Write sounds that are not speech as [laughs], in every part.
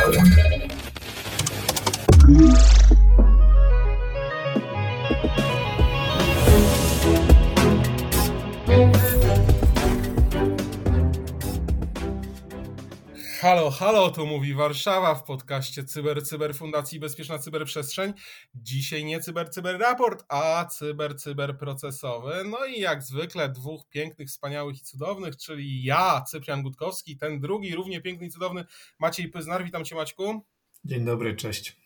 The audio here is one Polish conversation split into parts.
Thank you. Halo, halo, tu mówi Warszawa w podcaście Cyber, Cyber Fundacji Bezpieczna Cyberprzestrzeń. Dzisiaj nie Cyber, Cyber Raport, a Cyber, Cyber Procesowy. No i jak zwykle dwóch pięknych, wspaniałych i cudownych, czyli ja, Cyprian Gutkowski, ten drugi, równie piękny i cudowny Maciej Pyznar. Witam Cię Maćku. Dzień dobry, cześć.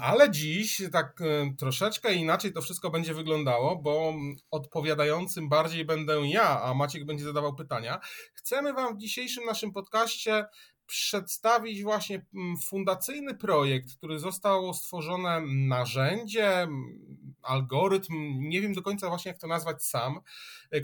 Ale dziś tak troszeczkę inaczej to wszystko będzie wyglądało, bo odpowiadającym bardziej będę ja, a Maciek będzie zadawał pytania. Chcemy Wam w dzisiejszym naszym podcaście przedstawić właśnie fundacyjny projekt, który zostało stworzone narzędzie, algorytm, nie wiem do końca właśnie jak to nazwać sam,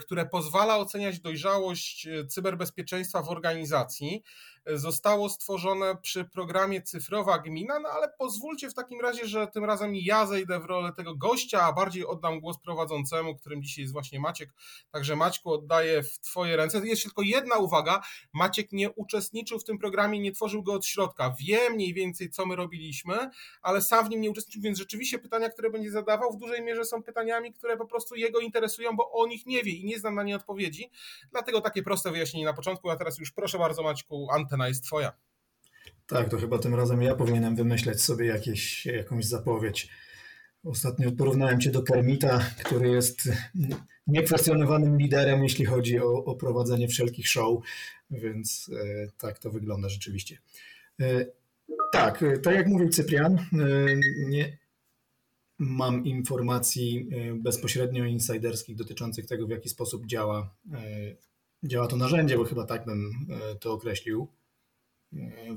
które pozwala oceniać dojrzałość cyberbezpieczeństwa w organizacji zostało stworzone przy programie Cyfrowa Gmina, no ale pozwólcie w takim razie, że tym razem ja zejdę w rolę tego gościa, a bardziej oddam głos prowadzącemu, którym dzisiaj jest właśnie Maciek. Także Maćku oddaję w Twoje ręce. Jest tylko jedna uwaga, Maciek nie uczestniczył w tym programie, nie tworzył go od środka. Wie mniej więcej, co my robiliśmy, ale sam w nim nie uczestniczył, więc rzeczywiście pytania, które będzie zadawał, w dużej mierze są pytaniami, które po prostu jego interesują, bo o nich nie wie i nie znam na nie odpowiedzi. Dlatego takie proste wyjaśnienie na początku, a teraz już proszę bardzo Maćku, antena jest twoja. Tak, to chyba tym razem ja powinienem wymyśleć sobie jakieś, jakąś zapowiedź. Ostatnio porównałem cię do Kermita, który jest niekwestionowanym liderem, jeśli chodzi o, o prowadzenie wszelkich show, więc e, tak to wygląda rzeczywiście. E, tak, tak jak mówił Cyprian, e, nie mam informacji e, bezpośrednio insiderskich dotyczących tego, w jaki sposób działa, e, działa to narzędzie, bo chyba tak bym e, to określił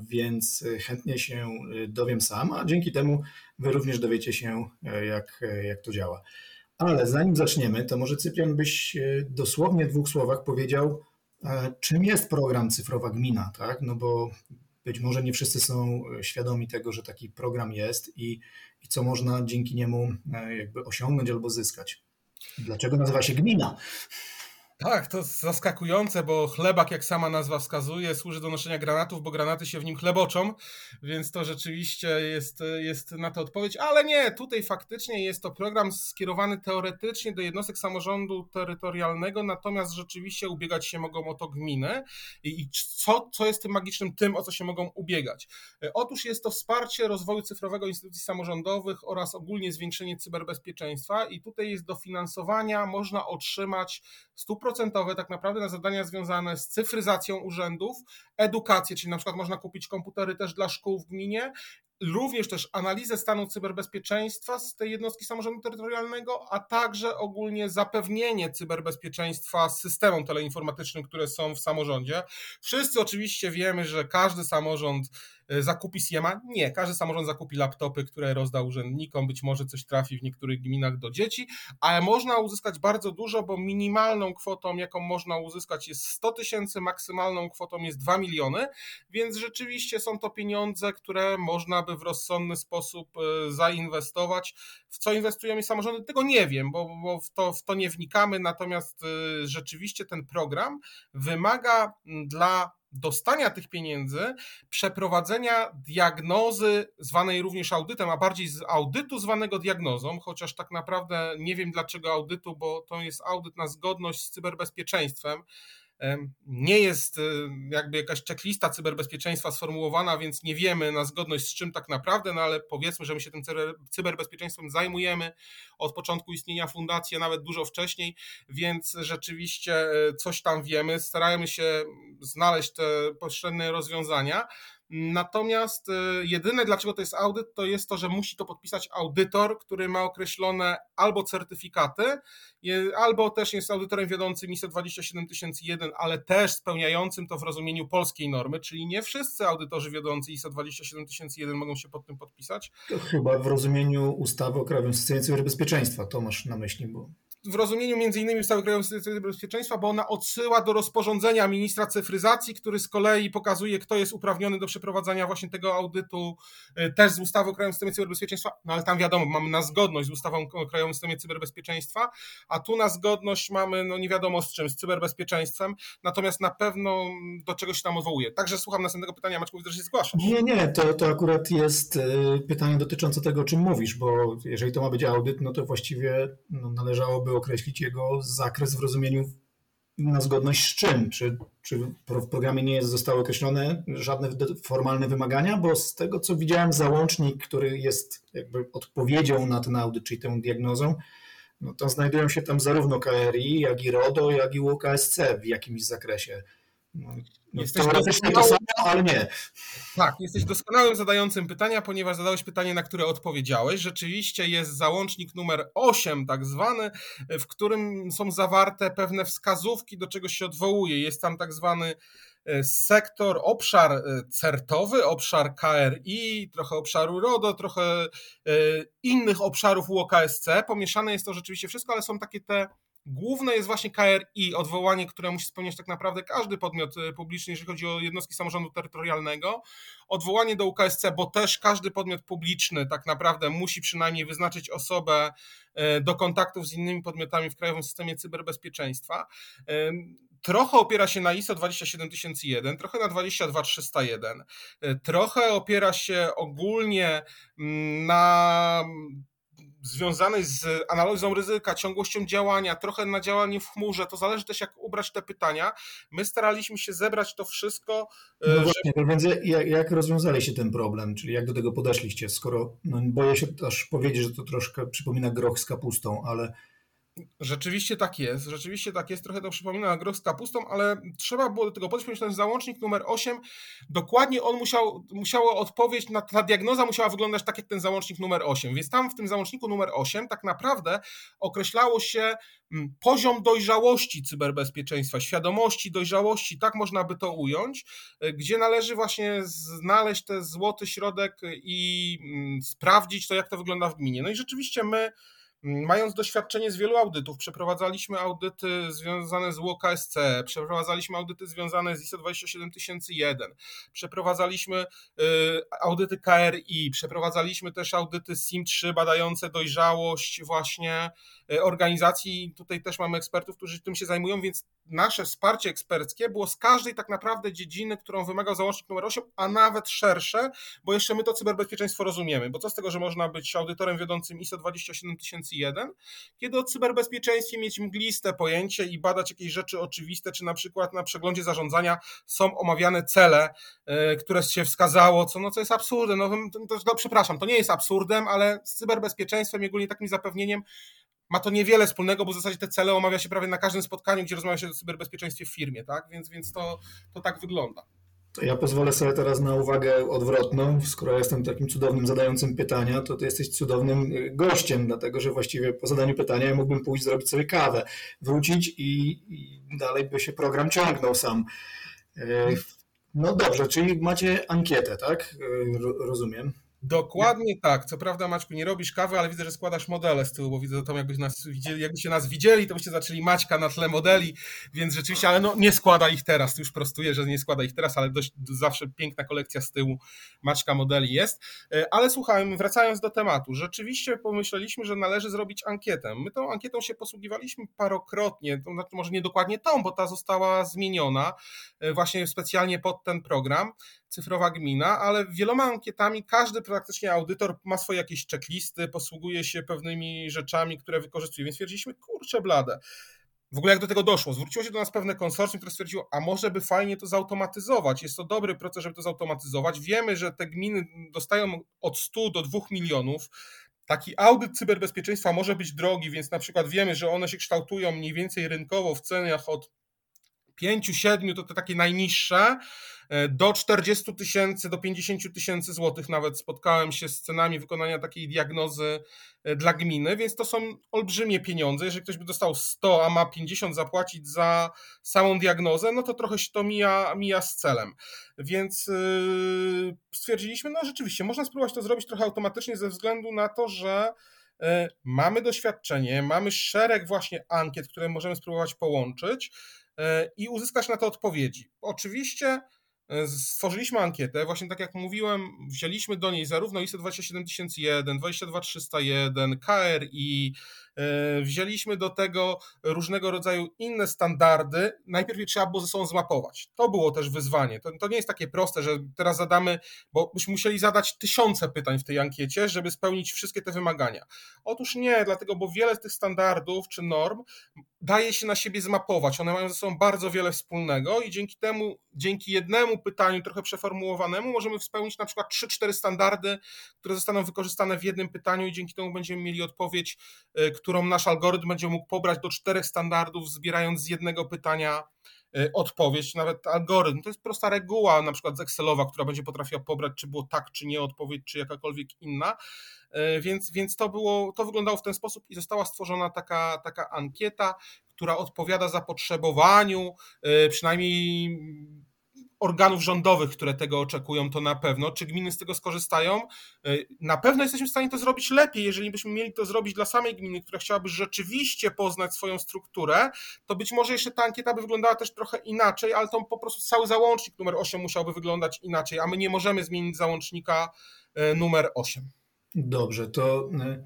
więc chętnie się dowiem sam, a dzięki temu Wy również dowiecie się, jak, jak to działa. Ale zanim zaczniemy, to może Cyprian byś dosłownie w dwóch słowach powiedział, czym jest program Cyfrowa Gmina, tak? No bo być może nie wszyscy są świadomi tego, że taki program jest i, i co można dzięki niemu jakby osiągnąć albo zyskać. Dlaczego nazywa się gmina? Tak, to zaskakujące, bo chlebak, jak sama nazwa wskazuje, służy do noszenia granatów, bo granaty się w nim chleboczą, więc to rzeczywiście jest, jest na to odpowiedź. Ale nie, tutaj faktycznie jest to program skierowany teoretycznie do jednostek samorządu terytorialnego, natomiast rzeczywiście ubiegać się mogą o to gminy. I, i co, co jest tym magicznym tym, o co się mogą ubiegać? Otóż jest to wsparcie rozwoju cyfrowego instytucji samorządowych oraz ogólnie zwiększenie cyberbezpieczeństwa i tutaj jest dofinansowania, można otrzymać 100% stuprocentowe tak naprawdę na zadania związane z cyfryzacją urzędów, edukację, czyli na przykład można kupić komputery też dla szkół w gminie, również też analizę stanu cyberbezpieczeństwa z tej jednostki samorządu terytorialnego, a także ogólnie zapewnienie cyberbezpieczeństwa systemom teleinformatycznym, które są w samorządzie. Wszyscy oczywiście wiemy, że każdy samorząd E, zakupi SIEMA? Nie, każdy samorząd zakupi laptopy, które rozda urzędnikom, być może coś trafi w niektórych gminach do dzieci, ale można uzyskać bardzo dużo, bo minimalną kwotą, jaką można uzyskać jest 100 tysięcy, maksymalną kwotą jest 2 miliony, więc rzeczywiście są to pieniądze, które można by w rozsądny sposób e, zainwestować. W co inwestujemy samorządy? Tego nie wiem, bo, bo w, to, w to nie wnikamy, natomiast e, rzeczywiście ten program wymaga dla dostania tych pieniędzy, przeprowadzenia diagnozy, zwanej również audytem, a bardziej z audytu zwanego diagnozą, chociaż tak naprawdę nie wiem dlaczego audytu, bo to jest audyt na zgodność z cyberbezpieczeństwem. Nie jest y, jakby jakaś checklista cyberbezpieczeństwa sformułowana, więc nie wiemy na zgodność z czym tak naprawdę, no ale powiedzmy, że my się tym cyberbezpieczeństwem zajmujemy od początku istnienia fundacji, a nawet dużo wcześniej, więc rzeczywiście y, coś tam wiemy. Starajmy się znaleźć te potrzebne rozwiązania. Natomiast y, jedyne, dlaczego to jest audyt, to jest to, że musi to podpisać audytor, który ma określone albo certyfikaty, albo też jest audytorem wiodącym ISO 27001, ale też spełniającym to w rozumieniu polskiej normy, czyli nie wszyscy audytorzy wiodący ISO 27001 mogą się pod tym podpisać. To chyba w rozumieniu ustawy o Krajowym Systemie Cyberbezpieczeństwa, to masz na myśli, bo w rozumieniu między innymi ustawy Krajowej Systemu Bezpieczeństwa, bo ona odsyła do rozporządzenia ministra cyfryzacji, który z kolei pokazuje, kto jest uprawniony do przeprowadzania właśnie tego audytu y, też z ustawą o Krajowym Systemie Cyberbezpieczeństwa, no ale tam wiadomo, mamy na zgodność z ustawą o Krajowym Systemie Cyberbezpieczeństwa, a tu na zgodność mamy, no nie wiadomo z czym, z cyberbezpieczeństwem, natomiast na pewno do czegoś się tam odwołuje. Także słucham następnego pytania, Maczku, widzę, że się zgłaszasz. Nie, nie, to, to akurat jest y, pytanie dotyczące tego, o czym mówisz, bo jeżeli to ma być audyt, no to właściwie no, należałoby określić jego zakres w rozumieniu na zgodność z czym? Czy, czy w programie nie zostały określone żadne formalne wymagania? Bo z tego, co widziałem, załącznik, który jest jakby odpowiedzią na ten audyt, czyli tę diagnozą, no to znajdują się tam zarówno KRI, jak i RODO, jak i UKSC w jakimś zakresie. No, no jesteś teoretycznie to samo, ale nie. Tak, jesteś doskonałym zadającym pytania, ponieważ zadałeś pytanie, na które odpowiedziałeś. Rzeczywiście jest załącznik numer 8, tak zwany, w którym są zawarte pewne wskazówki, do czego się odwołuje. Jest tam tak zwany e, sektor, obszar e, certowy, obszar KRI, trochę obszaru RODO, trochę e, innych obszarów UOKSC. Pomieszane jest to rzeczywiście wszystko, ale są takie te Główne jest właśnie KRI, odwołanie, które musi spełniać tak naprawdę każdy podmiot y, publiczny, jeżeli chodzi o jednostki samorządu terytorialnego. Odwołanie do UKSC, bo też każdy podmiot publiczny tak naprawdę musi przynajmniej wyznaczyć osobę y, do kontaktów z innymi podmiotami w Krajowym Systemie Cyberbezpieczeństwa. Trochę opiera się na ISO 27001, trochę na 22301, trochę opiera się ogólnie mm, na związanej z analizą ryzyka, ciągłością działania, trochę na działanie w chmurze, to zależy też jak ubrać te pytania. My staraliśmy się zebrać to wszystko. E, no właśnie, więc jak, jak rozwiązaliście ten problem, czyli jak do tego podeszliście, skoro no, boję się też powiedzieć, że to troszkę przypomina groch z kapustą, ale Rzeczywiście tak jest, rzeczywiście tak jest, trochę to przypomina groch z kapustą, ale trzeba było do tego podejść, ten załącznik numer 8, dokładnie on musiał, musiało odpowiedź, na, ta diagnoza musiała wyglądać tak jak ten załącznik numer 8, więc tam w tym załączniku numer 8 tak naprawdę określało się mm, poziom dojrzałości cyberbezpieczeństwa, świadomości, dojrzałości, tak można by to ująć, e, gdzie należy właśnie znaleźć ten złoty środek i mm, sprawdzić to, jak to wygląda w gminie. No i rzeczywiście my Mając doświadczenie z wielu audytów, przeprowadzaliśmy audyty związane z UOKSC, przeprowadzaliśmy audyty związane z ISO 27001, przeprowadzaliśmy y, audyty KRI, przeprowadzaliśmy też audyty SIM3 badające dojrzałość właśnie y, organizacji. Tutaj też mamy ekspertów, którzy tym się zajmują, więc nasze wsparcie eksperckie było z każdej tak naprawdę dziedziny, którą wymagał załącznik numer 8, a nawet szersze, bo jeszcze my to cyberbezpieczeństwo rozumiemy. Bo co z tego, że można być audytorem wiodącym ISO 27001, kiedy o cyberbezpieczeństwie mieć mgliste pojęcie i badać jakieś rzeczy oczywiste, czy na przykład na przeglądzie zarządzania są omawiane cele, e, które się wskazało, co, no, co jest absurdem. No, to, to, przepraszam, to nie jest absurdem, ale z cyberbezpieczeństwem i ogólnie takim zapewnieniem ma to niewiele wspólnego, bo w zasadzie te cele omawia się prawie na każdym spotkaniu, gdzie rozmawia się o cyberbezpieczeństwie w firmie, tak? Więc, więc to, to tak wygląda. Ja pozwolę sobie teraz na uwagę odwrotną. Skoro jestem takim cudownym zadającym pytania, to ty jesteś cudownym y, gościem, dlatego że właściwie po zadaniu pytania ja mógłbym pójść zrobić sobie kawę, wrócić i, i dalej by się program ciągnął sam. E, no dobrze, czyli macie ankietę, tak? E, rozumiem. Dokładnie tak. Co prawda, Maćku, nie robisz kawy, ale widzę, że składasz modele z tyłu, bo widzę to, jakbyś nas widzieli, jakbyście nas widzieli, to byście zaczęli Maćka na tle modeli, więc rzeczywiście, ale no nie składa ich teraz. Tu już prostuję, że nie składa ich teraz, ale dość zawsze piękna kolekcja z tyłu Maćka modeli jest. E, ale słuchajmy, wracając do tematu, rzeczywiście pomyśleliśmy, że należy zrobić ankietę. My tą ankietą się posługiwaliśmy parokrotnie, to znaczy może nie dokładnie tą, bo ta została zmieniona e, właśnie specjalnie pod ten program cyfrowa gmina, ale wieloma ankietami każdy praktycznie audytor ma swoje jakieś checklisty, posługuje się pewnymi rzeczami, które wykorzystuje, więc stwierdziliśmy, kurczę blade. W ogóle jak do tego doszło? Zwróciło się do nas pewne konsorcjum, które stwierdziło, a może by fajnie to zautomatyzować. Jest to dobry proces, żeby to zautomatyzować. Wiemy, że te gminy dostają od 100 do 2 milionów. Taki audyt cyberbezpieczeństwa może być drogi, więc na przykład wiemy, że one się kształtują mniej więcej rynkowo w cenach od 5-7 to te takie najniższe, e, do 40 tysięcy, do 50 tysięcy złotych nawet spotkałem się z cenami wykonania takiej diagnozy e, dla gminy, więc to są olbrzymie pieniądze. Jeżeli ktoś by dostał 100, a ma 50 zapłacić za samą diagnozę, no to trochę się to mija, mija z celem. Więc yy, stwierdziliśmy, no rzeczywiście, można spróbować to zrobić trochę automatycznie ze względu na to, że mamy doświadczenie, mamy szereg właśnie ankiet, które możemy spróbować połączyć i uzyskać na to odpowiedzi. Oczywiście Stworzyliśmy ankietę, właśnie tak jak mówiłem, wzięliśmy do niej zarówno ISO 27001, 22301, KRI, E, wzięliśmy do tego różnego rodzaju inne standardy. Najpierw je trzeba było ze sobą zmapować. To było też wyzwanie. To, to nie jest takie proste, że teraz zadamy, bo byśmy musieli zadać tysiące pytań w tej ankiecie, żeby spełnić wszystkie te wymagania. Otóż nie, dlatego, bo wiele z tych standardów czy norm daje się na siebie zmapować. One mają ze sobą bardzo wiele wspólnego i dzięki temu, dzięki jednemu pytaniu trochę przeformułowanemu, możemy spełnić na przykład 3-4 standardy, które zostaną wykorzystane w jednym pytaniu i dzięki temu będziemy mieli odpowiedź, e, którą nasz algorytm będzie mógł pobrać do czterech standardów, zbierając z jednego pytania e, odpowiedź, nawet algorytm. To jest prosta reguła, na przykład z Excelowa, która będzie potrafiła pobrać, czy było tak, czy nie odpowiedź, czy jakakolwiek inna. E, więc, więc to, było, to wyglądało w ten sposób i została stworzona taka, taka ankieta, która odpowiada zapotrzebowaniu, e, przynajmniej organów rządowych, które tego oczekują, to na pewno. Czy gminy z tego skorzystają? E, na pewno jesteśmy w stanie to zrobić lepiej. Jeżeli byśmy mieli to zrobić dla samej gminy, która chciałaby rzeczywiście poznać swoją strukturę, to być może jeszcze ta ankieta by wyglądała też trochę inaczej, ale to po prostu cały załącznik numer 8 musiałby wyglądać inaczej, a my nie możemy zmienić załącznika numer 8. Dobrze, to e,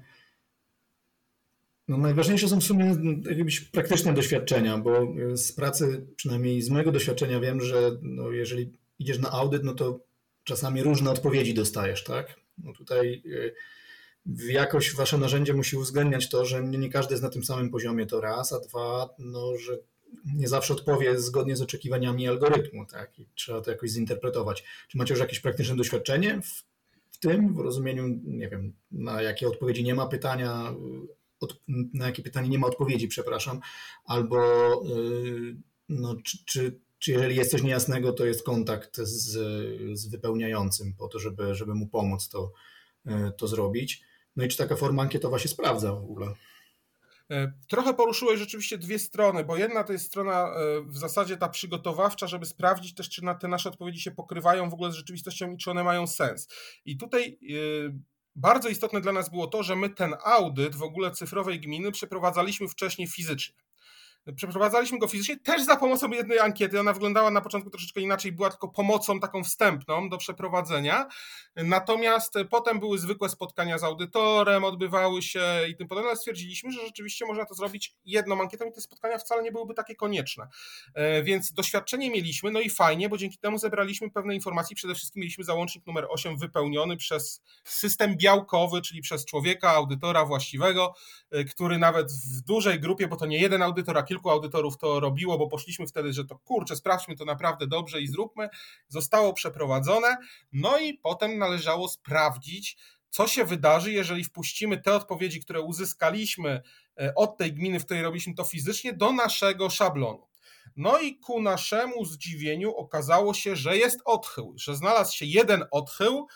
no najważniejsze są w sumie jakieś praktyczne doświadczenia, bo z pracy, przynajmniej z mojego doświadczenia wiem, że no jeżeli idziesz na audyt, no to czasami różne odpowiedzi dostajesz, tak? No tutaj e, jakoś wasze narzędzie musi uwzględniać to, że nie każdy jest na tym samym poziomie, to raz, a dwa, no, że nie zawsze odpowie zgodnie z oczekiwaniami algorytmu, tak? I trzeba to jakoś zinterpretować. Czy macie już jakieś praktyczne doświadczenie w tym, w rozumieniu, nie wiem, na jakie odpowiedzi nie ma pytania, od, na jakie pytanie nie ma odpowiedzi, przepraszam, albo y, no, czy, czy, czy jeżeli jest coś niejasnego, to jest kontakt z, z wypełniającym po to, żeby, żeby mu pomóc to, y, to zrobić. No i czy taka forma ankietowa się sprawdza w ogóle? E, trochę poruszyłeś rzeczywiście dwie strony, bo jedna to jest strona e, w zasadzie ta przygotowawcza, żeby sprawdzić też, czy te nasze odpowiedzi się pokrywają w ogóle z rzeczywistością i czy one mają sens. I tutaj e, bardzo istotne dla nas było to, że my ten audyt w ogóle cyfrowej gminy przeprowadzaliśmy wcześniej fizycznie. Przeprowadzaliśmy go fizycznie też za pomocą jednej ankiety. Ona wyglądała na początku troszeczkę inaczej, była tylko pomocą taką wstępną do przeprowadzenia. Natomiast potem były zwykłe spotkania z audytorem, odbywały się i tym podobne. Stwierdziliśmy, że rzeczywiście można to zrobić jedną ankietą i te spotkania wcale nie byłyby takie konieczne. E, więc doświadczenie mieliśmy, no i fajnie, bo dzięki temu zebraliśmy pewne informacje. Przede wszystkim mieliśmy załącznik numer 8 wypełniony przez system białkowy, czyli przez człowieka, audytora właściwego, e, który nawet w dużej grupie, bo to nie jeden audytor, a kilku audytorów to robiło, bo poszliśmy wtedy, że to kurczę, sprawdźmy to naprawdę dobrze i zróbmy. Zostało przeprowadzone, no i potem należało sprawdzić, co się wydarzy, jeżeli wpuścimy te odpowiedzi, które uzyskaliśmy e, od tej gminy, w której robiliśmy to fizycznie, do naszego szablonu. No i ku naszemu zdziwieniu okazało się, że jest odchył, że znalazł się jeden odchył,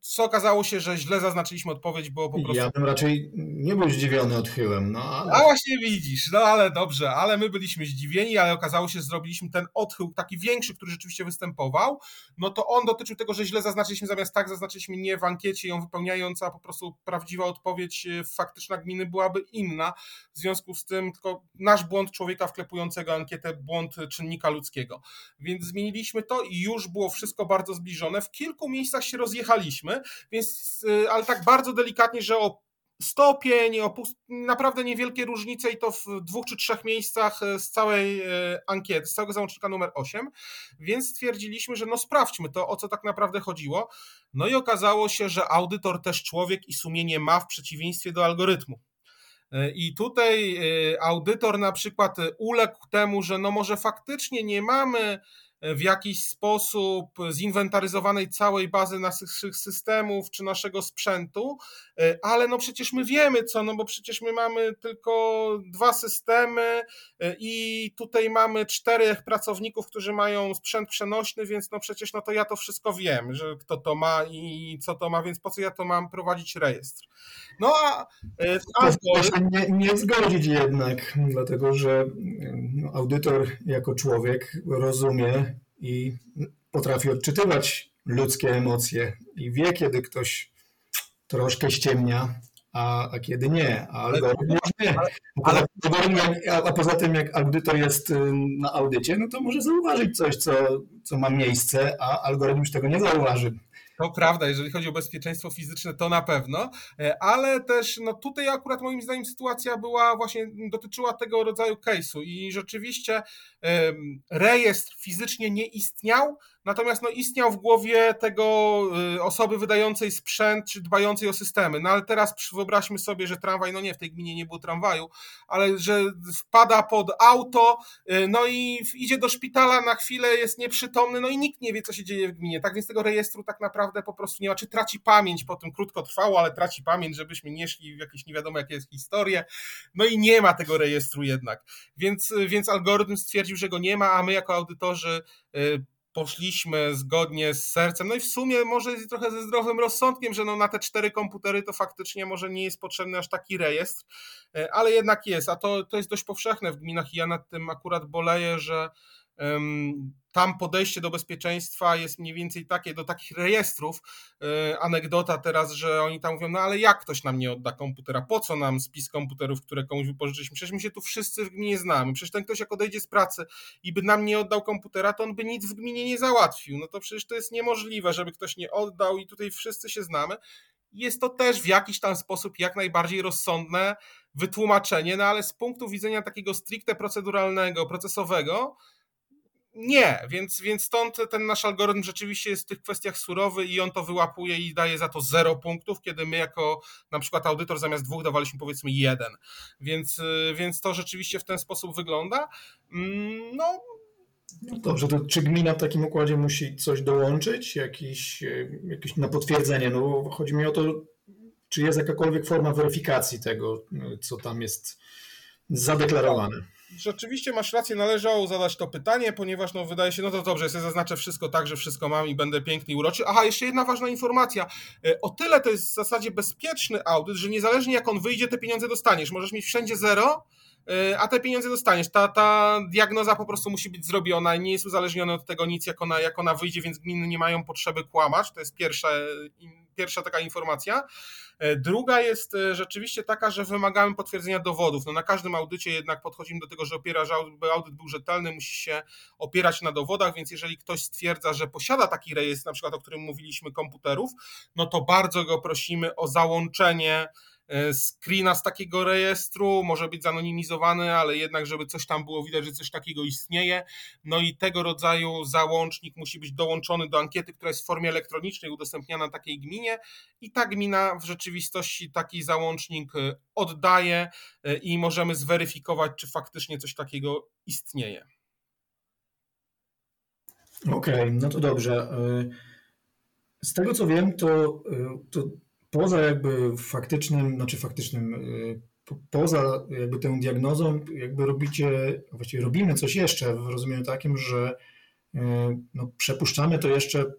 co okazało się, że źle zaznaczyliśmy odpowiedź, bo po prostu. Ja bym raczej nie był zdziwiony odchyłem. No, ale... A właśnie widzisz, no ale dobrze, ale my byliśmy zdziwieni, ale okazało się, że zrobiliśmy ten odchył taki większy, który rzeczywiście występował. No to on dotyczył tego, że źle zaznaczyliśmy zamiast tak, zaznaczyliśmy nie w ankiecie ją wypełniając, a po prostu prawdziwa odpowiedź e, faktyczna gminy byłaby inna. W związku z tym tylko nasz błąd człowieka wklepującego ankietę, błąd czynnika ludzkiego. Więc zmieniliśmy to i już było wszystko bardzo zbliżone. W kilku miejscach miejscach się rozjechaliśmy, więc, y, ale tak bardzo delikatnie, że o stopień, o naprawdę niewielkie różnice i to w dwóch czy trzech miejscach y, z całej y, ankiety, z całego załącznika numer 8, więc stwierdziliśmy, że no sprawdźmy to, o co tak naprawdę chodziło. No i okazało się, że audytor też człowiek i sumienie ma w przeciwieństwie do algorytmu. I tutaj audytor na przykład uległ temu, że no może faktycznie nie mamy w jakiś sposób zinwentaryzowanej całej bazy naszych systemów czy naszego sprzętu, e, ale no przecież my wiemy co, no bo przecież my mamy tylko dwa systemy e, i tutaj mamy czterech pracowników, którzy mają sprzęt przenośny, więc no przecież no to ja to wszystko wiem, że kto to ma i co to ma, więc po co ja to mam prowadzić rejestr. No a, e, a nie, nie zgodzić jednak, dlatego że no, audytor jako człowiek rozumie i potrafi odczytywać ludzkie emocje i wie, kiedy ktoś troszkę ściemnia a, a kiedy nie, a algorytm już nie. Ale, a, a poza tym, jak audytor jest y, na audycie, no to może zauważyć coś, co, co ma miejsce, a algorytm już tego nie zauważy. To prawda, jeżeli chodzi o bezpieczeństwo fizyczne, to na pewno, e, ale też no tutaj akurat moim zdaniem sytuacja była właśnie, dotyczyła tego rodzaju case'u i rzeczywiście rejestr fizycznie nie istniał, natomiast no, istniał w głowie tego y, osoby wydającej sprzęt czy dbającej o systemy. No ale teraz wyobraźmy sobie, że tramwaj, no nie, w tej gminie nie było tramwaju, ale że wpada pod auto, y, no i idzie do szpitala na chwilę, jest nieprzytomny, no i nikt nie wie, co się dzieje w gminie. Tak więc tego rejestru tak naprawdę po prostu nie ma, czy traci pamięć, po tym krótko trwało, ale traci pamięć, żebyśmy nie szli w jakieś nie wiadomo jakie historie, no i nie ma tego rejestru jednak. Więc, więc algorytm stwierdził, że go nie ma, a my jako audytorzy y, poszliśmy zgodnie z sercem. No i w sumie może trochę ze zdrowym rozsądkiem, że no na te cztery komputery to faktycznie może nie jest potrzebny aż taki rejestr, e, ale jednak jest, a to, to jest dość powszechne w gminach i ja nad tym akurat boleję, że tam podejście do bezpieczeństwa jest mniej więcej takie, do takich rejestrów. E, anegdota teraz, że oni tam mówią, no ale jak ktoś nam nie odda komputera? Po co nam spis komputerów, które komuś wypożyczyliśmy? Przecież my się tu wszyscy w gminie znamy. Przecież ten ktoś jak odejdzie z pracy i by nam nie oddał komputera, to on by nic w gminie nie załatwił. No to przecież to jest niemożliwe, żeby ktoś nie oddał i tutaj wszyscy się znamy. Jest to też w jakiś tam sposób jak najbardziej rozsądne wytłumaczenie, no ale z punktu widzenia takiego stricte proceduralnego, procesowego, nie, więc, więc stąd ten nasz algorytm rzeczywiście jest w tych kwestiach surowy i on to wyłapuje i daje za to zero punktów, kiedy my jako na przykład audytor zamiast dwóch dawaliśmy powiedzmy jeden. Więc, więc to rzeczywiście w ten sposób wygląda. Mm, no, no dobrze, to czy gmina w takim układzie musi coś dołączyć, jakiś, jakiś na potwierdzenie? No chodzi mi o to, czy jest jakakolwiek forma weryfikacji tego, co tam jest zadeklarowane rzeczywiście masz rację, należało zadać to pytanie, ponieważ no wydaje się, no to dobrze, ja sobie zaznaczę wszystko tak, że wszystko mam i będę piękny i uroczy. Aha, jeszcze jedna ważna informacja. E, o tyle to jest w zasadzie bezpieczny audyt, że niezależnie jak on wyjdzie, te pieniądze dostaniesz. Możesz mieć wszędzie zero, e, a te pieniądze dostaniesz. Ta, ta diagnoza po prostu musi być zrobiona i nie jest uzależniona od tego nic, jak ona, jak ona wyjdzie, więc gminy nie mają potrzeby kłamać. To jest pierwsza, pierwsza taka informacja. E, druga jest e, rzeczywiście taka, że wymagamy potwierdzenia dowodów. No na każdym audycie jednak podchodzimy do tego, że opiera, żeby audyt był rzetelny, musi się opierać na dowodach, więc jeżeli ktoś stwierdza, że posiada taki rejestr, na przykład o którym mówiliśmy, komputerów, no to bardzo go prosimy o załączenie screena z takiego rejestru, może być zanonimizowany, ale jednak, żeby coś tam było widać, że coś takiego istnieje. No i tego rodzaju załącznik musi być dołączony do ankiety, która jest w formie elektronicznej udostępniana takiej gminie i ta gmina w rzeczywistości taki załącznik e, oddaje e, i możemy zweryfikować, czy faktycznie coś takiego istnieje. Okej, okay, no to dobrze. Z tego co wiem, to, to poza jakby faktycznym, znaczy faktycznym, y, poza jakby tą diagnozą, jakby robicie, właściwie robimy coś jeszcze w rozumieniu takim, że y, no, przepuszczamy to jeszcze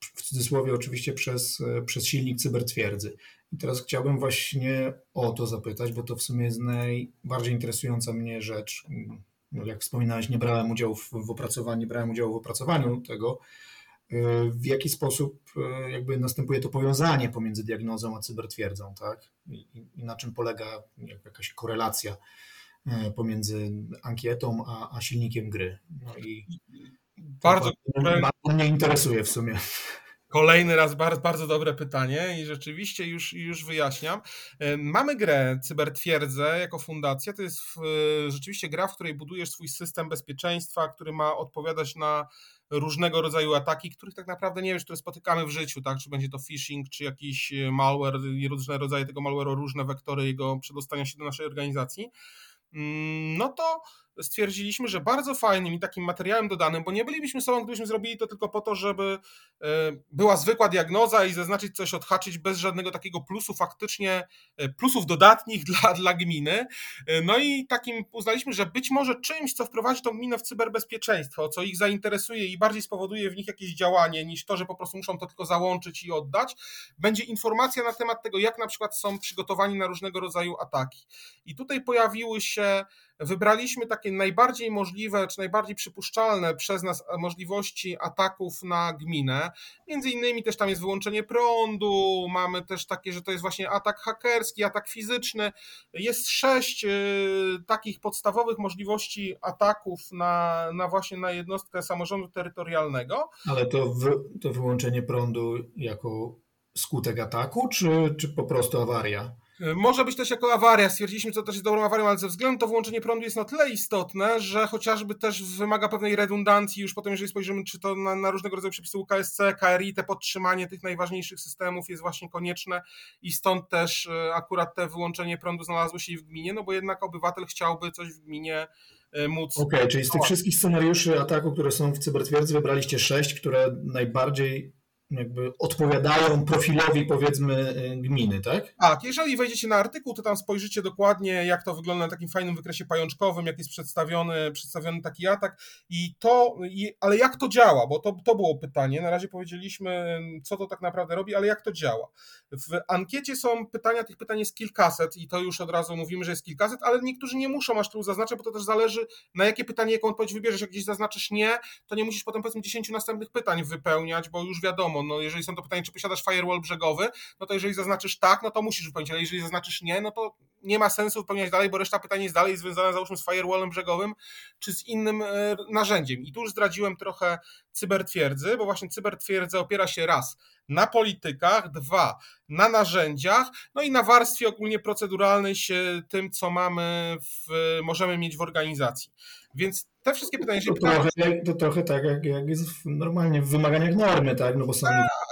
w cudzysłowie oczywiście przez, przez silnik cybertwierdzy. I teraz chciałbym właśnie o to zapytać, bo to w sumie jest najbardziej interesująca mnie rzecz. No, jak wspominałeś, nie brałem udziału w, w opracowaniu, nie brałem udziału w opracowaniu tego, w jaki sposób e, jakby następuje to powiązanie pomiędzy diagnozą a cybertwierdzą, tak? I, i na czym polega jakaś korelacja e, pomiędzy ankietą a, a silnikiem gry. No i bardzo, bardzo mnie interesuje w sumie. Kolejny raz bardzo, bardzo dobre pytanie i rzeczywiście już, już wyjaśniam. Mamy grę Cybertwierdzę jako fundacja. To jest rzeczywiście gra, w której budujesz swój system bezpieczeństwa, który ma odpowiadać na różnego rodzaju ataki, których tak naprawdę nie wiesz, które spotykamy w życiu, tak? Czy będzie to phishing, czy jakiś e, malware i różne rodzaje tego malware'u, różne wektory jego przedostania się do naszej organizacji. Mm, no to stwierdziliśmy, że bardzo fajnym i takim materiałem dodanym, bo nie bylibyśmy sobą, gdybyśmy zrobili to tylko po to, żeby e, była zwykła diagnoza i zaznaczyć coś, odhaczyć bez żadnego takiego plusu faktycznie, e, plusów dodatnich [laughs] dla, dla gminy. E, no i takim uznaliśmy, że być może czymś, co wprowadzi tą gminę w cyberbezpieczeństwo, co ich zainteresuje i bardziej spowoduje w nich jakieś działanie, niż to, że po prostu muszą to tylko załączyć i oddać, będzie informacja na temat tego, jak na przykład są przygotowani na różnego rodzaju ataki. I tutaj pojawiły się wybraliśmy takie najbardziej możliwe, czy najbardziej przypuszczalne przez nas możliwości ataków na gminę. Między innymi też tam jest wyłączenie prądu, mamy też takie, że to jest właśnie atak hakerski, atak fizyczny. Jest sześć y, takich podstawowych możliwości ataków na, na właśnie na jednostkę samorządu terytorialnego. Ale to, to wyłączenie prądu jako skutek ataku, czy, czy po prostu awaria? E, może być też jako awaria. Stwierdziliśmy, co też jest dobrą awarią, ale ze względu to wyłączenie prądu jest na tyle istotne, że chociażby też wymaga pewnej redundancji. Już potem, jeżeli spojrzymy, czy to na, na różnego rodzaju przepisy UKSC, KRI, te podtrzymanie tych najważniejszych systemów jest właśnie konieczne i stąd też e, akurat te wyłączenie prądu znalazło się w gminie, no bo jednak obywatel chciałby coś w gminie e, móc. Okej, okay, czyli z tych wszystkich scenariuszy ataku, które są w cybertwierdzy, wybraliście sześć, które najbardziej jakby odpowiadają profilowi powiedzmy y, gminy, tak? Tak, jeżeli wejdziecie na artykuł, to tam spojrzycie dokładnie, jak to wygląda na takim fajnym wykresie pajączkowym, jak jest przedstawiony, przedstawiony taki atak i to, i, ale jak to działa, bo to, to było pytanie, na razie powiedzieliśmy, co to tak naprawdę robi, ale jak to działa. W ankiecie są pytania, tych pytań jest kilkaset i to już od razu mówimy, że jest kilkaset, ale niektórzy nie muszą aż tu zaznaczać, bo to też zależy na jakie pytanie, jaką odpowiedź wybierzesz, jak gdzieś zaznaczysz nie, to nie musisz potem powiedzmy 10 następnych pytań wypełniać, bo już wiadomo, no jeżeli są to pytania, czy posiadasz firewall brzegowy, no to jeżeli zaznaczysz tak, no to musisz wypełnić, ale jeżeli zaznaczysz nie, no to nie ma sensu wypełniać dalej, bo reszta pytań jest dalej związana załóżmy z firewallem brzegowym, czy z innym e, narzędziem. I tu już zdradziłem trochę cybertwierdzy, bo właśnie cybertwierdza opiera się raz na politykach, dwa na narzędziach, no i na warstwie ogólnie proceduralnej się tym, co mamy w, możemy mieć w organizacji. Więc te wszystkie pytania to, trochę, to trochę tak, jak, jak jest normalnie w wymaganiach normy, tak? No bo są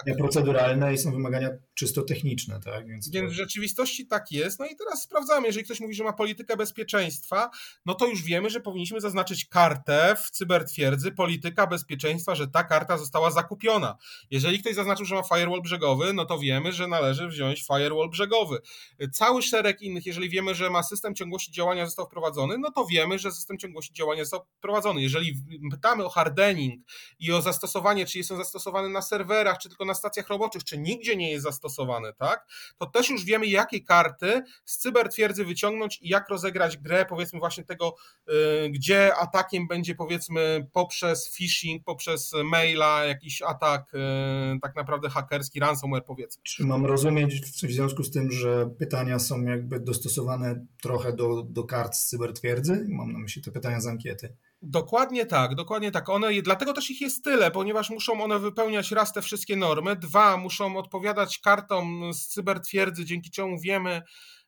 tak. proceduralne i są wymagania czysto techniczne, tak? Więc, Więc to... w rzeczywistości tak jest. No i teraz sprawdzamy, jeżeli ktoś mówi, że ma politykę bezpieczeństwa, no to już wiemy, że powinniśmy zaznaczyć kartę w cybertwierdzy polityka bezpieczeństwa, że ta karta została zakupiona. Jeżeli ktoś zaznaczył, że ma firewall brzegowy, no to wiemy, że należy wziąć firewall brzegowy. Cały szereg innych, jeżeli wiemy, że ma system ciągłości działania został wprowadzony, no to wiemy, że system ciągłości działania został wprowadzony. Jeżeli pytamy o hardening i o zastosowanie, czy jest on zastosowany na serwerach, czy tylko na stacjach roboczych, czy nigdzie nie jest zastosowany, tak, to też już wiemy, jakie karty z cybertwierdzy wyciągnąć i jak rozegrać grę, powiedzmy właśnie tego, y, gdzie atakiem będzie powiedzmy poprzez phishing, poprzez maila, jakiś atak y, tak naprawdę hakerski, ransomware powiedzmy. Czy mam rozumieć w związku z tym, że pytania są jakby dostosowane trochę do, do kart z cybertwierdzy? Mam na myśli te pytania z ankiety. Dokładnie tak, dokładnie tak. One, dlatego też ich jest tyle, ponieważ muszą one wypełniać raz te wszystkie normy, dwa muszą odpowiadać kartom z cybertwierdzy, dzięki czemu wiemy,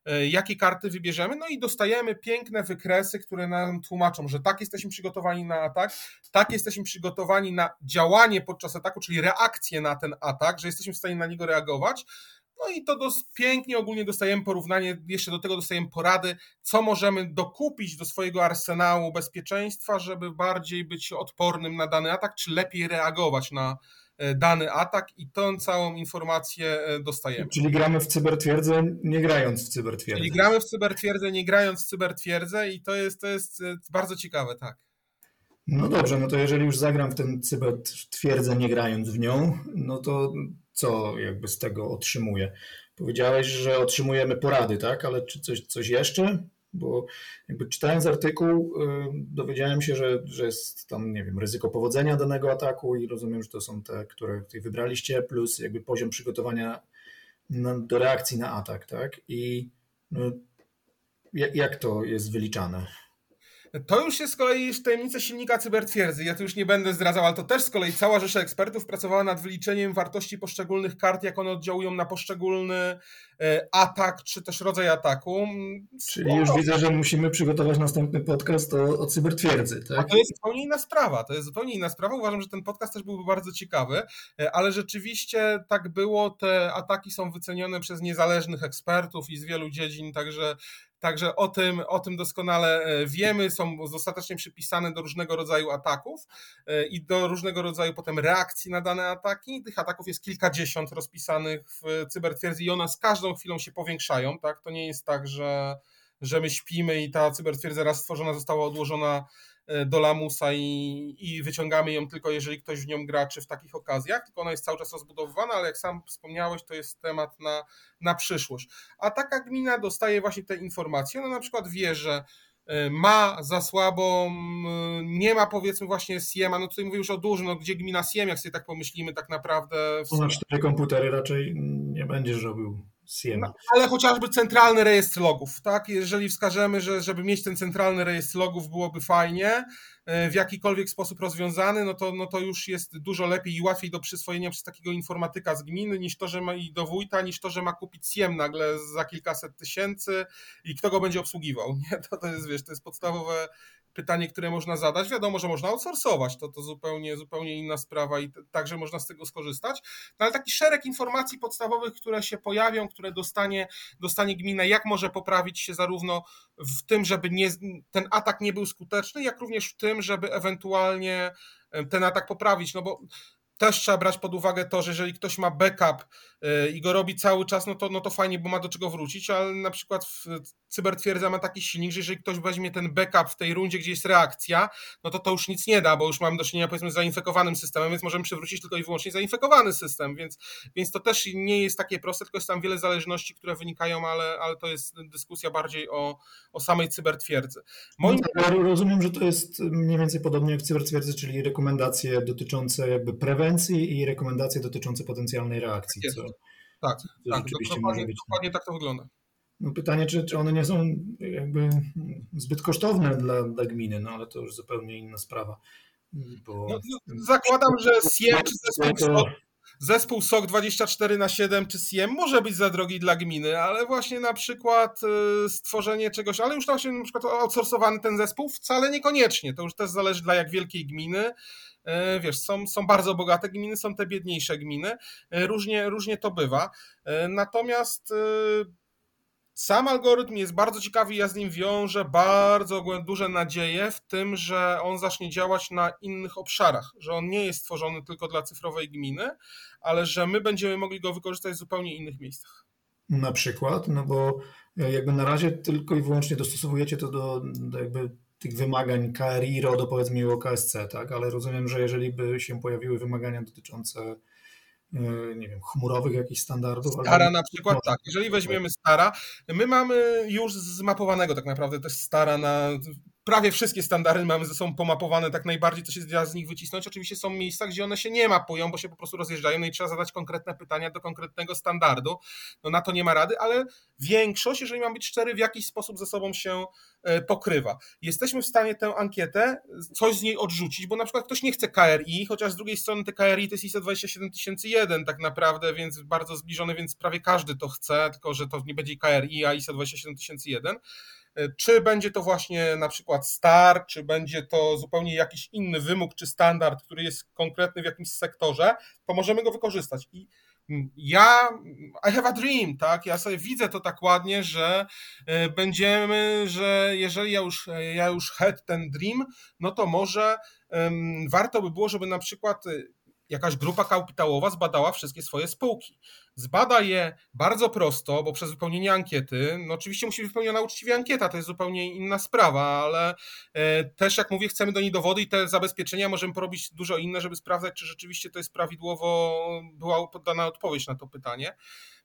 e, jakie karty wybierzemy, no i dostajemy piękne wykresy, które nam tłumaczą, że tak jesteśmy przygotowani na atak, tak jesteśmy przygotowani na działanie podczas ataku, czyli reakcję na ten atak, że jesteśmy w stanie na niego reagować, no i to dos, pięknie ogólnie dostajemy porównanie, jeszcze do tego dostajemy porady, co możemy dokupić do swojego arsenału bezpieczeństwa, żeby bardziej być odpornym na dany atak, czy lepiej reagować na e, dany atak i tą całą informację e, dostajemy. Czyli gramy w cybertwierdzę, nie grając w cybertwierdzę. Czyli gramy w cybertwierdzę, nie grając w cybertwierdzę i to jest, to jest e, bardzo ciekawe, tak. No dobrze, no to jeżeli już zagram w ten cybertwierdzę nie grając w nią, no to co jakby z tego otrzymuję? Powiedziałeś, że otrzymujemy porady, tak? Ale czy coś, coś jeszcze? Bo jakby czytając artykuł, y, dowiedziałem się, że, że jest tam, nie wiem, ryzyko powodzenia danego ataku i rozumiem, że to są te, które wybraliście, plus jakby poziom przygotowania do reakcji na atak, tak? I no, jak to jest wyliczane? To już jest z kolei tajemnica silnika cybertwierdzy. Ja tu już nie będę zdradzał, ale to też z kolei cała rzesza ekspertów pracowała nad wyliczeniem wartości poszczególnych kart, jak one oddziałują na poszczególny e, atak, czy też rodzaj ataku. Czyli już widzę, że musimy przygotować następny podcast o, o cybertwierdzy. Tak? A to jest zupełnie inna sprawa. To jest zupełnie inna sprawa. Uważam, że ten podcast też byłby bardzo ciekawy, e, ale rzeczywiście tak było. Te ataki są wycenione przez niezależnych ekspertów i z wielu dziedzin, także Także o tym, o tym doskonale e, wiemy, są dostatecznie przypisane do różnego rodzaju ataków e, i do różnego rodzaju potem reakcji na dane ataki. Tych ataków jest kilkadziesiąt rozpisanych w cybertwierdzy i one z każdą chwilą się powiększają. Tak? To nie jest tak, że, że my śpimy i ta cybertwierdza raz stworzona została odłożona do lamusa i, i wyciągamy ją tylko jeżeli ktoś w nią gra, czy w takich okazjach, tylko ona jest cały czas rozbudowywana, ale jak sam wspomniałeś, to jest temat na, na przyszłość. A taka gmina dostaje właśnie te informacje, ona na przykład wie, że E, ma za słabą, nie ma powiedzmy właśnie SIEMA, no tutaj mówię już o dużym, no gdzie gmina SIEM, jak sobie tak pomyślimy tak naprawdę. W... Na cztery komputery raczej nie będziesz robił No, ale chociażby centralny rejestr logów, tak? Jeżeli wskażemy, że żeby mieć ten centralny rejestr logów byłoby fajnie, e, w jakikolwiek sposób rozwiązany, no to, no to już jest dużo lepiej i łatwiej do przyswojenia przez takiego informatyka z gminy, niż to, że ma i do wójta, niż to, że ma kupić SIEM nagle za kilkaset tysięcy i kto go będzie obsługiwał. [laughs] Nie? To, to jest, wiesz, to jest podstawowe pytanie, które można zadać. Wiadomo, że można outsourcować, to, to zupełnie, zupełnie inna sprawa i także można z tego skorzystać. No ale taki szereg informacji podstawowych, które się pojawią, które dostanie, dostanie gmina, jak może poprawić się zarówno w tym, żeby nie, ten atak nie był skuteczny, jak również w tym, żeby ewentualnie ten atak poprawić, no bo też trzeba brać pod uwagę to, że jeżeli ktoś ma backup y, i go robi cały czas, no to, no to fajnie, bo ma do czego wrócić, ale na przykład w cybertwierdza ma taki silnik, że jeżeli ktoś weźmie ten backup w tej rundzie, gdzie jest reakcja, no to to już nic nie da, bo już mamy do czynienia powiedzmy z zainfekowanym systemem, więc możemy przywrócić tylko i wyłącznie zainfekowany system, więc, więc to też nie jest takie proste, tylko jest tam wiele zależności, które wynikają, ale, ale to jest dyskusja bardziej o, o samej cybertwierdzy. Moim... No tak, rozumiem, że to jest mniej więcej podobnie jak w cybertwierdzy, czyli rekomendacje dotyczące jakby prewencji i rekomendacje dotyczące potencjalnej reakcji. Tak, co, tak, co tak, dokładnie, dokładnie tak to wygląda. No pytanie, czy, czy one nie są jakby zbyt kosztowne dla, dla gminy, no ale to już zupełnie inna sprawa. Bo... No, no, zakładam, że SIEM czy zespół, zespół SOK 24 na 7 czy SIEM może być za drogi dla gminy, ale właśnie na przykład y, stworzenie czegoś, ale już właśnie na przykład outsourcowany ten zespół wcale niekoniecznie. To już też zależy dla jak wielkiej gminy. Y, wiesz, są, są bardzo bogate gminy, są te biedniejsze gminy. Y, różnie, różnie to bywa. Natomiast sam algorytm jest bardzo ciekawy, ja z nim wiążę bardzo duże nadzieje w tym, że on zacznie działać na innych obszarach, że on nie jest stworzony tylko dla cyfrowej gminy, ale że my będziemy mogli go wykorzystać w zupełnie innych miejscach. Na przykład, no bo jakby na razie tylko i wyłącznie dostosowujecie to do, do jakby tych wymagań KRI, RODO, powiedzmy i OKSC, tak? Ale rozumiem, że jeżeli by się pojawiły wymagania dotyczące E, nie wiem, chmurowych jakichś standardów. Stara na przykład, tak. Jeżeli weźmiemy Stara, my mamy już zmapowanego tak naprawdę też Stara na prawie wszystkie standardy mamy ze sobą pomapowane tak najbardziej, co się da z nich wycisnąć. Oczywiście są miejsca, gdzie one się nie mapują, bo się po prostu rozjeżdżają no i trzeba zadać konkretne pytania do konkretnego standardu. No na to nie ma rady, ale większość, jeżeli mam być cztery, w jakiś sposób ze sobą się e, pokrywa. Jesteśmy w stanie tę ankietę, coś z niej odrzucić, bo na przykład ktoś nie chce KRI, chociaż z drugiej strony te KRI to jest ISO 27001 tak naprawdę, więc bardzo zbliżone, więc prawie każdy to chce, tylko że to nie będzie KRI, a ISO 27001 czy będzie to właśnie na przykład STAR, czy będzie to zupełnie jakiś inny wymóg czy standard, który jest konkretny w jakimś sektorze, to możemy go wykorzystać. I ja, I have a dream, tak? Ja sobie widzę to tak ładnie, że e, będziemy, że jeżeli ja już, ja już had ten dream, no to może um, warto by było, żeby na przykład jakaś grupa kapitałowa zbadała wszystkie swoje spółki. Zbada je bardzo prosto, bo przez wypełnienie ankiety, no oczywiście musi być wypełniona uczciwie ankieta, to jest zupełnie inna sprawa, ale e, też jak mówię, chcemy do niej dowody i te zabezpieczenia możemy porobić dużo inne, żeby sprawdzać, czy rzeczywiście to jest prawidłowo, była poddana odpowiedź na to pytanie.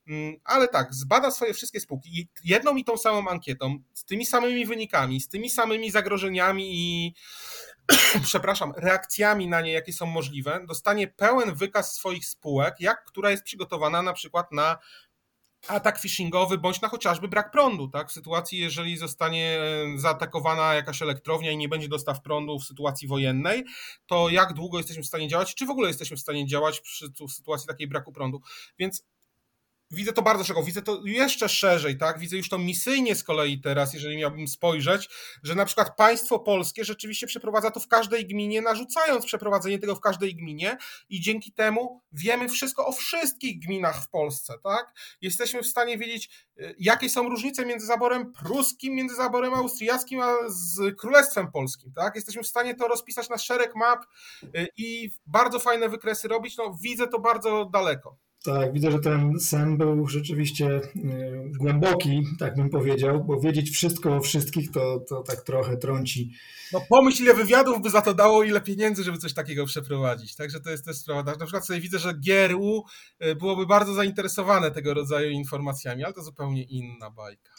Mm, ale tak, zbada swoje wszystkie spółki jedną i tą samą ankietą, z tymi samymi wynikami, z tymi samymi zagrożeniami i [coughs] przepraszam, reakcjami na nie, jakie są możliwe, dostanie pełen wykaz swoich spółek, jak która jest przygotowana na przykład na atak phishingowy, bądź na chociażby brak prądu, tak? W sytuacji, jeżeli zostanie zaatakowana jakaś elektrownia i nie będzie dostaw prądu w sytuacji wojennej, to jak długo jesteśmy w stanie działać, czy w ogóle jesteśmy w stanie działać przy sytuacji takiej braku prądu. Więc widzę to bardzo szeroko, widzę to jeszcze szerzej, tak? Widzę już to misyjnie z kolei teraz, jeżeli miałbym spojrzeć, że na przykład państwo polskie rzeczywiście przeprowadza to w każdej gminie, narzucając przeprowadzenie tego w każdej gminie i dzięki temu wiemy wszystko o wszystkich gminach w Polsce, tak? Jesteśmy w stanie wiedzieć, y, jakie są różnice między zaborem pruskim, między zaborem austriackim, a z Królestwem Polskim, tak? Jesteśmy w stanie to rozpisać na szereg map y, i bardzo fajne wykresy robić, no widzę to bardzo daleko. Tak, widzę, że ten sen był rzeczywiście e, głęboki, tak bym powiedział, bo wiedzieć wszystko o wszystkich to, to tak trochę trąci. No pomyśl, ile wywiadów by za to dało, ile pieniędzy, żeby coś takiego przeprowadzić. Także to jest też sprawa. Na przykład sobie widzę, że GRU e, byłoby bardzo zainteresowane tego rodzaju informacjami, ale to zupełnie inna bajka.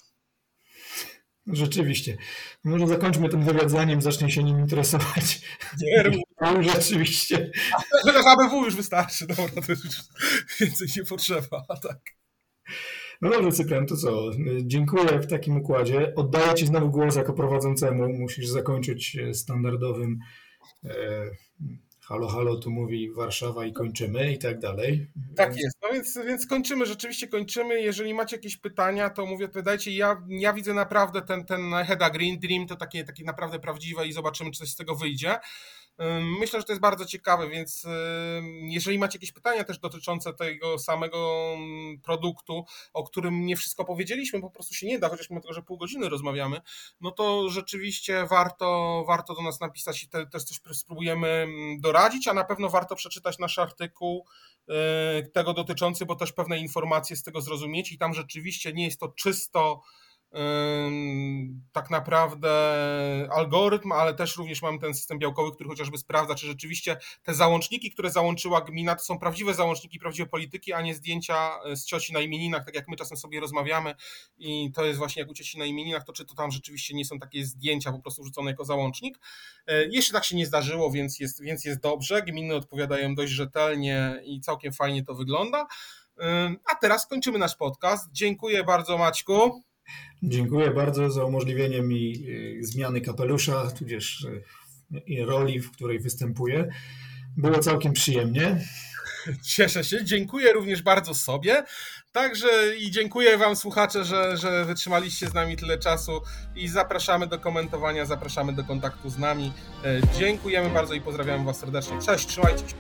Rzeczywiście. Może zakończmy ten wywiad, zanim zacznie się nim interesować. Nie, [laughs] no, rzeczywiście. Że HBW już wystarczy, dobra, to już więcej nie potrzeba, tak. No dobrze, Cyprian, to co? Dziękuję w takim układzie. Oddaję Ci znowu głos jako prowadzącemu. Musisz zakończyć standardowym e, halo, halo, tu mówi Warszawa i kończymy i tak dalej. Tak jest, no więc, więc kończymy, rzeczywiście kończymy. Jeżeli macie jakieś pytania, to mówię, odpowiadajcie. Ja, ja widzę naprawdę ten, ten Heda Green Dream, to takie, takie naprawdę prawdziwe i zobaczymy, czy coś z tego wyjdzie. Myślę, że to jest bardzo ciekawe, więc jeżeli macie jakieś pytania też dotyczące tego samego produktu, o którym nie wszystko powiedzieliśmy, po prostu się nie da, chociaż mimo tego, że pół godziny rozmawiamy, no to rzeczywiście warto, warto do nas napisać i te, też coś spróbujemy doradzić, a na pewno warto przeczytać nasz artykuł y, tego dotyczący, bo też pewne informacje z tego zrozumieć i tam rzeczywiście nie jest to czysto tak naprawdę algorytm, ale też również mamy ten system białkowy, który chociażby sprawdza, czy rzeczywiście te załączniki, które załączyła gmina, to są prawdziwe załączniki, prawdziwe polityki, a nie zdjęcia e, z cioci na imieninach, tak jak my czasem sobie rozmawiamy i to jest właśnie jak u cioci na imieninach, to czy to tam rzeczywiście nie są takie zdjęcia po prostu wrzucone jako załącznik. E, jeszcze tak się nie zdarzyło, więc jest, więc jest dobrze. Gminy odpowiadają dość rzetelnie i całkiem fajnie to wygląda. A teraz kończymy nasz podcast. Dziękuję bardzo Maćku. Dziękuję bardzo za umożliwienie mi e, zmiany kapelusza, tudzież e, roli, w której występuję. Było całkiem przyjemnie. Cieszę się. Dziękuję również bardzo sobie. Także i dziękuję Wam, słuchacze, że, że wytrzymaliście z nami tyle czasu i zapraszamy do komentowania, zapraszamy do kontaktu z nami. E, dziękujemy bardzo i pozdrawiamy Was serdecznie. Cześć, trzymajcie się.